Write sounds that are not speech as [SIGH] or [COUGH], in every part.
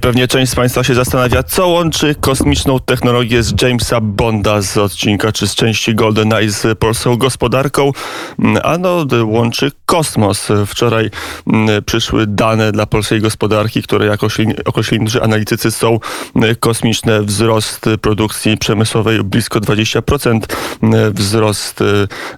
Pewnie część z Państwa się zastanawia, co łączy kosmiczną technologię z Jamesa Bonda z odcinka czy z części GoldenEye z polską gospodarką. Ano łączy kosmos. Wczoraj mm, przyszły dane dla polskiej gospodarki, które jako określili analitycy są kosmiczne. Wzrost produkcji przemysłowej blisko 20%, wzrost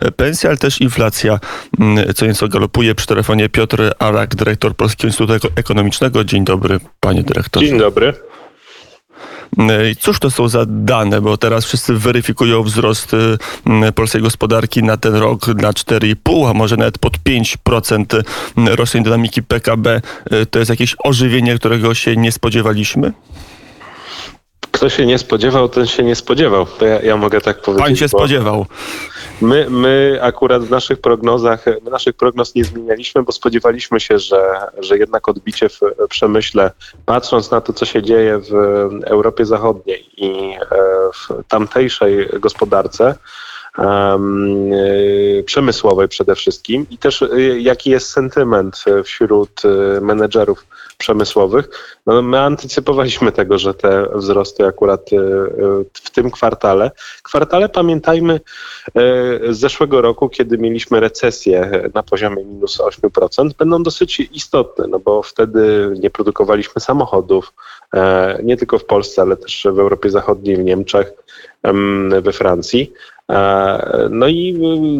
e, pensji, ale też inflacja mm, co nieco galopuje. Przy telefonie Piotr Arak, dyrektor Polskiego Instytutu Ekonomicznego. Dzień dobry, panie dyrektorze. Dzień dobry. E, cóż to są za dane, bo teraz wszyscy weryfikują wzrost e, polskiej gospodarki na ten rok na 4,5, a może nawet pod 5% rocznej dynamiki PKB. E, to jest jakieś ożywienie, którego się nie spodziewaliśmy? Kto się nie spodziewał, ten się nie spodziewał. To ja, ja mogę tak powiedzieć. Pan się spodziewał. My, my akurat w naszych prognozach, my naszych prognoz nie zmienialiśmy, bo spodziewaliśmy się, że, że jednak odbicie w przemyśle, patrząc na to, co się dzieje w Europie Zachodniej i e, w tamtejszej gospodarce, przemysłowej przede wszystkim i też e, jaki jest sentyment wśród e, menedżerów przemysłowych. No, my antycypowaliśmy tego, że te wzrosty akurat e, e, w tym kwartale. Kwartale pamiętajmy e, z zeszłego roku, kiedy mieliśmy recesję na poziomie minus 8%, będą dosyć istotne, no bo wtedy nie produkowaliśmy samochodów, nie tylko w Polsce, ale też w Europie Zachodniej, w Niemczech, we Francji. E, no i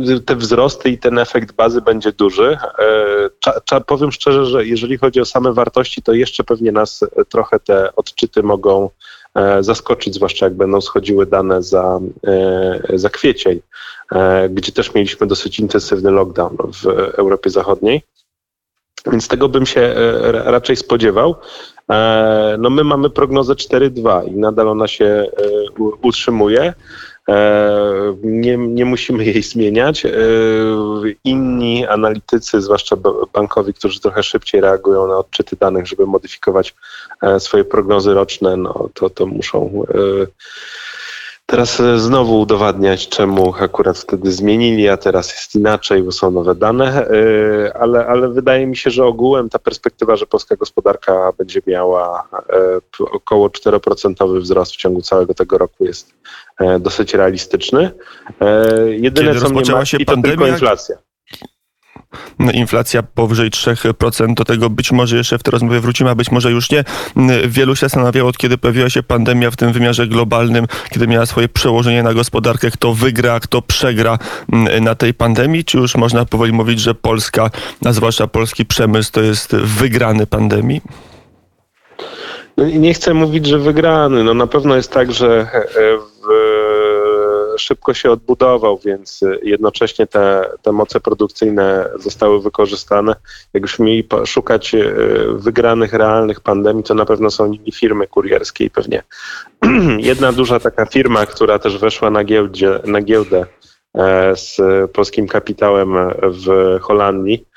y, te wzrosty i ten efekt bazy będzie duży. E, cza, cza, powiem szczerze, że jeżeli chodzi o same wartości, to jeszcze pewnie nas trochę te odczyty mogą e, zaskoczyć, zwłaszcza jak będą schodziły dane za, za kwiecień, gdzie też mieliśmy dosyć intensywny lockdown w Europie Zachodniej. Więc tego bym się raczej spodziewał. No my mamy prognozę 4,2 i nadal ona się utrzymuje. E, nie, nie musimy jej zmieniać. E, inni analitycy, zwłaszcza bankowi, którzy trochę szybciej reagują na odczyty danych, żeby modyfikować e, swoje prognozy roczne, no to, to muszą teraz znowu udowadniać, czemu akurat wtedy zmienili, a teraz jest inaczej, bo są nowe dane, ale, ale wydaje mi się, że ogółem ta perspektywa, że polska gospodarka będzie miała około 4% wzrost w ciągu całego tego roku jest E, dosyć realistyczny. E, jedyne, Kiedy co mnie ma, się to pandemia, tylko inflacja. No, inflacja powyżej 3%, do tego być może jeszcze w tej rozmowie wrócimy, a być może już nie. Wielu się zastanawiało, od kiedy pojawiła się pandemia w tym wymiarze globalnym, kiedy miała swoje przełożenie na gospodarkę, kto wygra, kto przegra na tej pandemii, czy już można powoli mówić, że Polska, a zwłaszcza polski przemysł to jest wygrany pandemii? No, nie chcę mówić, że wygrany. No na pewno jest tak, że e, w, szybko się odbudował, więc jednocześnie te, te moce produkcyjne zostały wykorzystane. Jak już mieli szukać e, wygranych realnych pandemii, to na pewno są nimi firmy kurierskie i pewnie [CLEARS THROAT] jedna duża taka firma, która też weszła na, giełdzie, na giełdę e, z polskim kapitałem w Holandii, Y,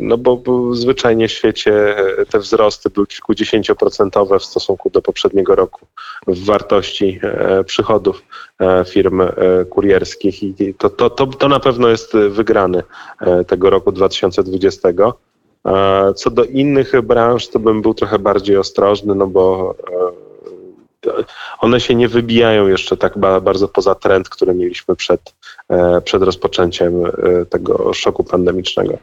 no bo, zwyczajnie w świecie te wzrosty były kilkudziesięcioprocentowe w stosunku do poprzedniego roku w wartości e, przychodów e, firm e, kurierskich i to, to, to, to na pewno jest wygrany tego roku 2020. Co do innych branż, to bym był trochę bardziej ostrożny, no bo one się nie wybijają jeszcze tak bardzo poza trend, który mieliśmy przed, e, przed rozpoczęciem e, tego szoku pandemicznego.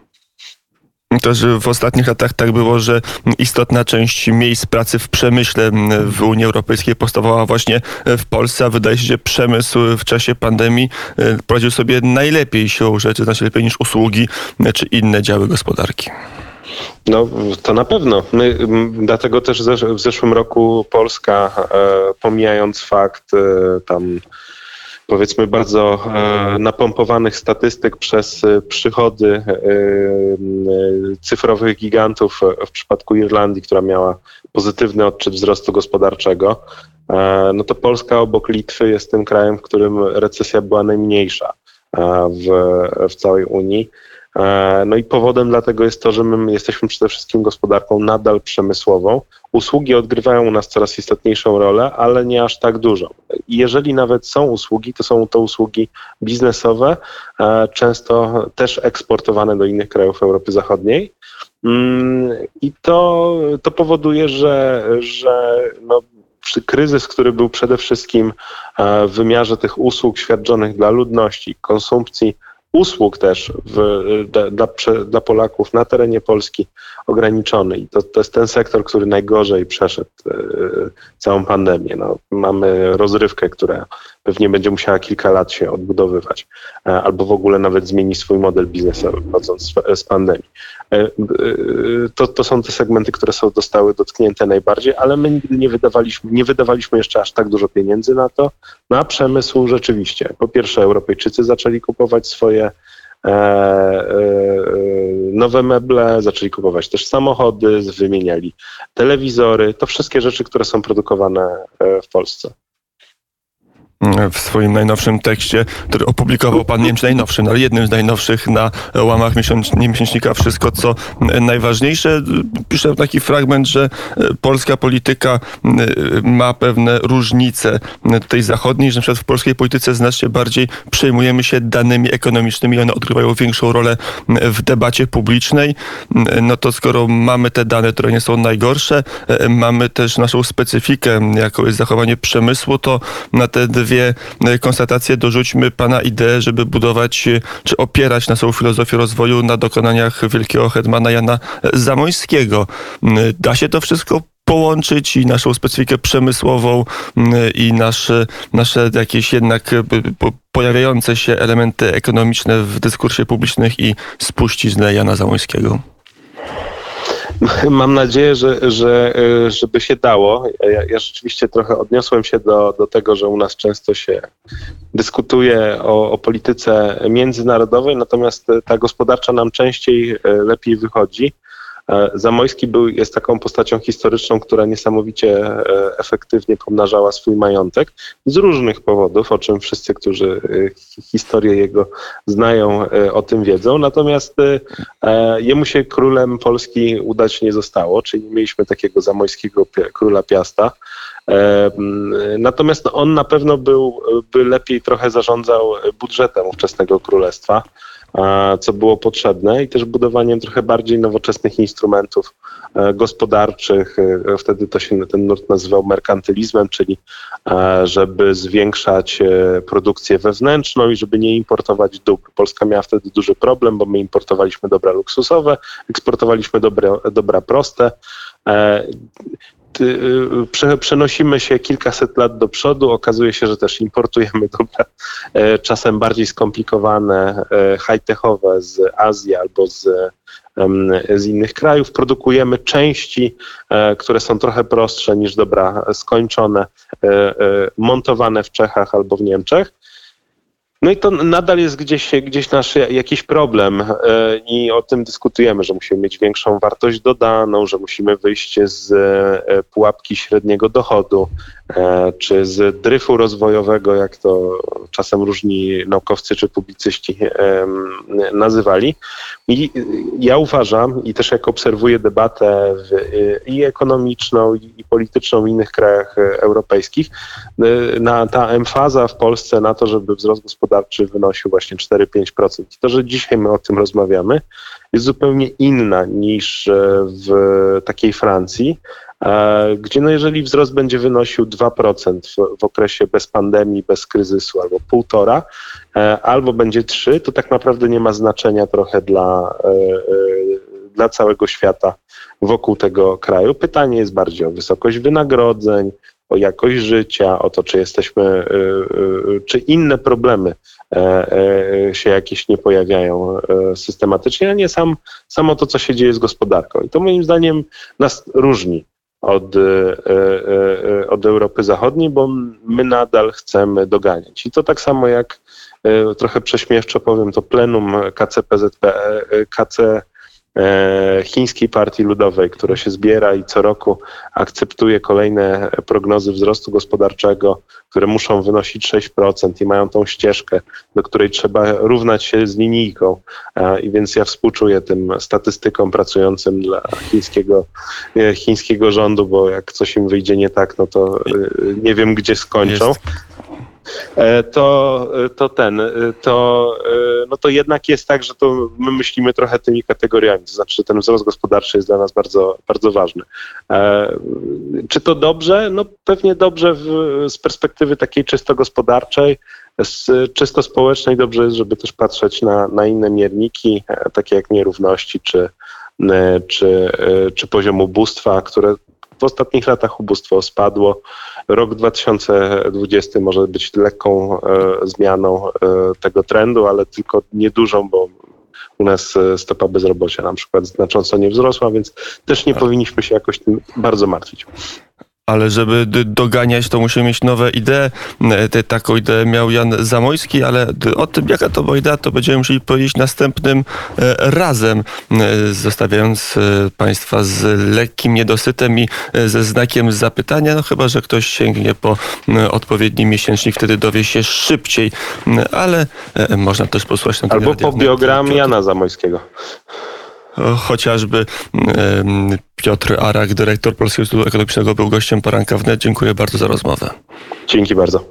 Też w ostatnich latach tak było, że istotna część miejsc pracy w przemyśle w Unii Europejskiej powstawała właśnie w Polsce, a wydaje się, że przemysł w czasie pandemii e, poradził sobie najlepiej siłą rzeczy, znacznie lepiej niż usługi czy inne działy gospodarki. No, to na pewno. My, dlatego też w zeszłym roku Polska, e, pomijając fakt e, tam powiedzmy bardzo e, napompowanych statystyk przez przychody cyfrowych gigantów w przypadku Irlandii, która miała pozytywny odczyt wzrostu gospodarczego, no to Polska obok Litwy jest tym krajem, w którym recesja była najmniejsza w, w całej Unii. E, no i powodem dla tego jest to, że my jesteśmy przede wszystkim gospodarką nadal przemysłową. Usługi odgrywają u nas coraz istotniejszą rolę, ale nie aż tak dużą. Jeżeli nawet są usługi, to są to usługi biznesowe, e, często też eksportowane do innych krajów Europy Zachodniej. Mm, I to, to powoduje, że, że no, kryzys, który był przede wszystkim e, w wymiarze tych usług świadczonych dla ludności, konsumpcji usług też w, dla, dla Polaków na terenie Polski ograniczony. I to, to jest ten sektor, który najgorzej przeszedł e, całą pandemię. No, mamy rozrywkę, która pewnie będzie musiała kilka lat się odbudowywać, e, albo w ogóle nawet zmienić swój model biznesowy, wchodząc z, z pandemii. E, to, to są te segmenty, które są zostały dotknięte najbardziej, ale my nigdy nie wydawaliśmy, nie wydawaliśmy jeszcze aż tak dużo pieniędzy na to. Na przemysł rzeczywiście. Po pierwsze, Europejczycy zaczęli kupować swoje E, e, nowe meble, zaczęli kupować też samochody, wymieniali telewizory, to wszystkie rzeczy, które są produkowane e, w Polsce w swoim najnowszym tekście, który opublikował pan, nie wiem czy najnowszym, ale jednym z najnowszych na łamach miesięcznika Wszystko, co najważniejsze. Piszę taki fragment, że polska polityka ma pewne różnice tej zachodniej, że przykład w polskiej polityce znacznie bardziej przejmujemy się danymi ekonomicznymi, one odgrywają większą rolę w debacie publicznej. No to skoro mamy te dane, które nie są najgorsze, mamy też naszą specyfikę, jaką jest zachowanie przemysłu, to na te dwie e, konstatacje dorzućmy pana ideę, żeby budować e, czy opierać naszą filozofię rozwoju na dokonaniach wielkiego hetmana Jana Zamońskiego. Da się to wszystko połączyć i naszą specyfikę przemysłową i nasze, nasze jakieś jednak e, pojawiające się elementy ekonomiczne w dyskursie publicznych i spuściznę Jana Zamońskiego. [LAUGHS] Mam nadzieję, że, że y, żeby się dało. Ja, ja, rzeczywiście trochę odniosłem się do, do tego, że u nas często się dyskutuje o, o polityce międzynarodowej, natomiast ta gospodarcza nam częściej y, lepiej wychodzi. E, Zamojski był, jest taką postacią historyczną, która niesamowicie e, efektywnie pomnażała swój majątek z różnych powodów, o czym wszyscy, którzy e, historię jego znają, o tym wiedzą. Natomiast jemu się królem Polski udać nie zostało, czyli mieliśmy takiego zamojskiego króla Piasta. Natomiast on na pewno był, by lepiej trochę zarządzał budżetem ówczesnego królestwa co było potrzebne i też budowaniem trochę bardziej nowoczesnych instrumentów e, gospodarczych. E, wtedy to się ten nurt nazywał merkantylizmem, czyli e, żeby zwiększać produkcję wewnętrzną i żeby nie importować dóbr. Polska miała wtedy duży problem, bo my importowaliśmy dobra luksusowe, eksportowaliśmy dobra, dobra proste. Y, przenosimy się kilkaset lat do przodu, okazuje się, że też importujemy dobra, e, czasem bardziej skomplikowane, e, high-techowe z Azji albo z, z innych krajów. Produkujemy części, e, które są trochę prostsze niż dobra skończone, montowane w Czechach albo w Niemczech. No i to nadal jest gdzieś, gdzieś nasz jakiś problem e, i o tym dyskutujemy, że musimy mieć większą wartość dodaną, że musimy wyjść z e, pułapki średniego dochodu, e, czy z dryfu rozwojowego, jak to czasem różni naukowcy czy publicyści nazywali. I ja uważam i też jak obserwuję debatę i ekonomiczną, i polityczną w innych krajach europejskich, na ta emfaza w Polsce na to, żeby wzrost gospodarczy wynosił właśnie 4-5%. I to, że dzisiaj my o tym rozmawiamy, jest zupełnie inna niż e, w takiej Francji, e, gdzie no jeżeli wzrost będzie wynosił 2% w, w okresie bez pandemii, bez kryzysu, albo 1,5%, e, albo będzie 3%, to tak naprawdę nie ma znaczenia trochę dla, dla całego świata wokół tego kraju. Pytanie jest bardziej o wysokość wynagrodzeń, o jakość życia, o to, czy jesteśmy, czy inne problemy e, e, się jakieś nie pojawiają e, systematycznie, a nie sam, samo to, co się dzieje z gospodarką. I to moim zdaniem nas różni od, od Europy Zachodniej, bo my nadal chcemy doganiać. I to tak samo jak trochę prześmiewczo powiem, to plenum KCPZP, KC e, chińskiej partii ludowej, która się zbiera i co roku akceptuje kolejne prognozy wzrostu gospodarczego, które muszą wynosić 6% i mają tą ścieżkę, do której trzeba równać się z linijką. E, I więc ja współczuję tym statystykom pracującym dla chińskiego, e, chińskiego rządu, bo jak coś im wyjdzie nie tak, no to e, nie wiem, gdzie skończą. Jest. E, to, to ten, e, to, e, no to jednak jest tak, że to my myślimy trochę tymi kategoriami, to znaczy ten wzrost gospodarczy jest dla nas bardzo, bardzo ważny. Czy to dobrze? No pewnie dobrze w, z perspektywy takiej czysto gospodarczej, z czysto społecznej dobrze jest, żeby też patrzeć na, na inne mierniki, takie jak nierówności czy, czy, czy poziom ubóstwa, które w ostatnich latach ubóstwo spadło. Rok 2020 może być lekką e, zmianą e, tego trendu, ale tylko niedużą, bo u nas e, stopa bezrobocia na przykład znacząco nie wzrosła, więc też nie powinniśmy się jakoś tym bardzo martwić. Ale żeby doganiać, to musimy mieć nowe idee. E, Te, taką ideę miał Jan Zamojski, ale o tym, jaka to była idea, to będziemy musieli powiedzieć następnym e, razem, e, zostawiając Państwa z lekkim niedosytem i ze znakiem zapytania. No chyba, że ktoś sięgnie po odpowiedni miesięcznik, wtedy dowie się szybciej, ale można też posłuchać na Albo po biogramie Jana Zamojskiego. Chociażby Piotr Arak, dyrektor Polskiego Instytutu Ekonomicznego, był gościem poranka wnet. Dziękuję bardzo za rozmowę. Dzięki bardzo.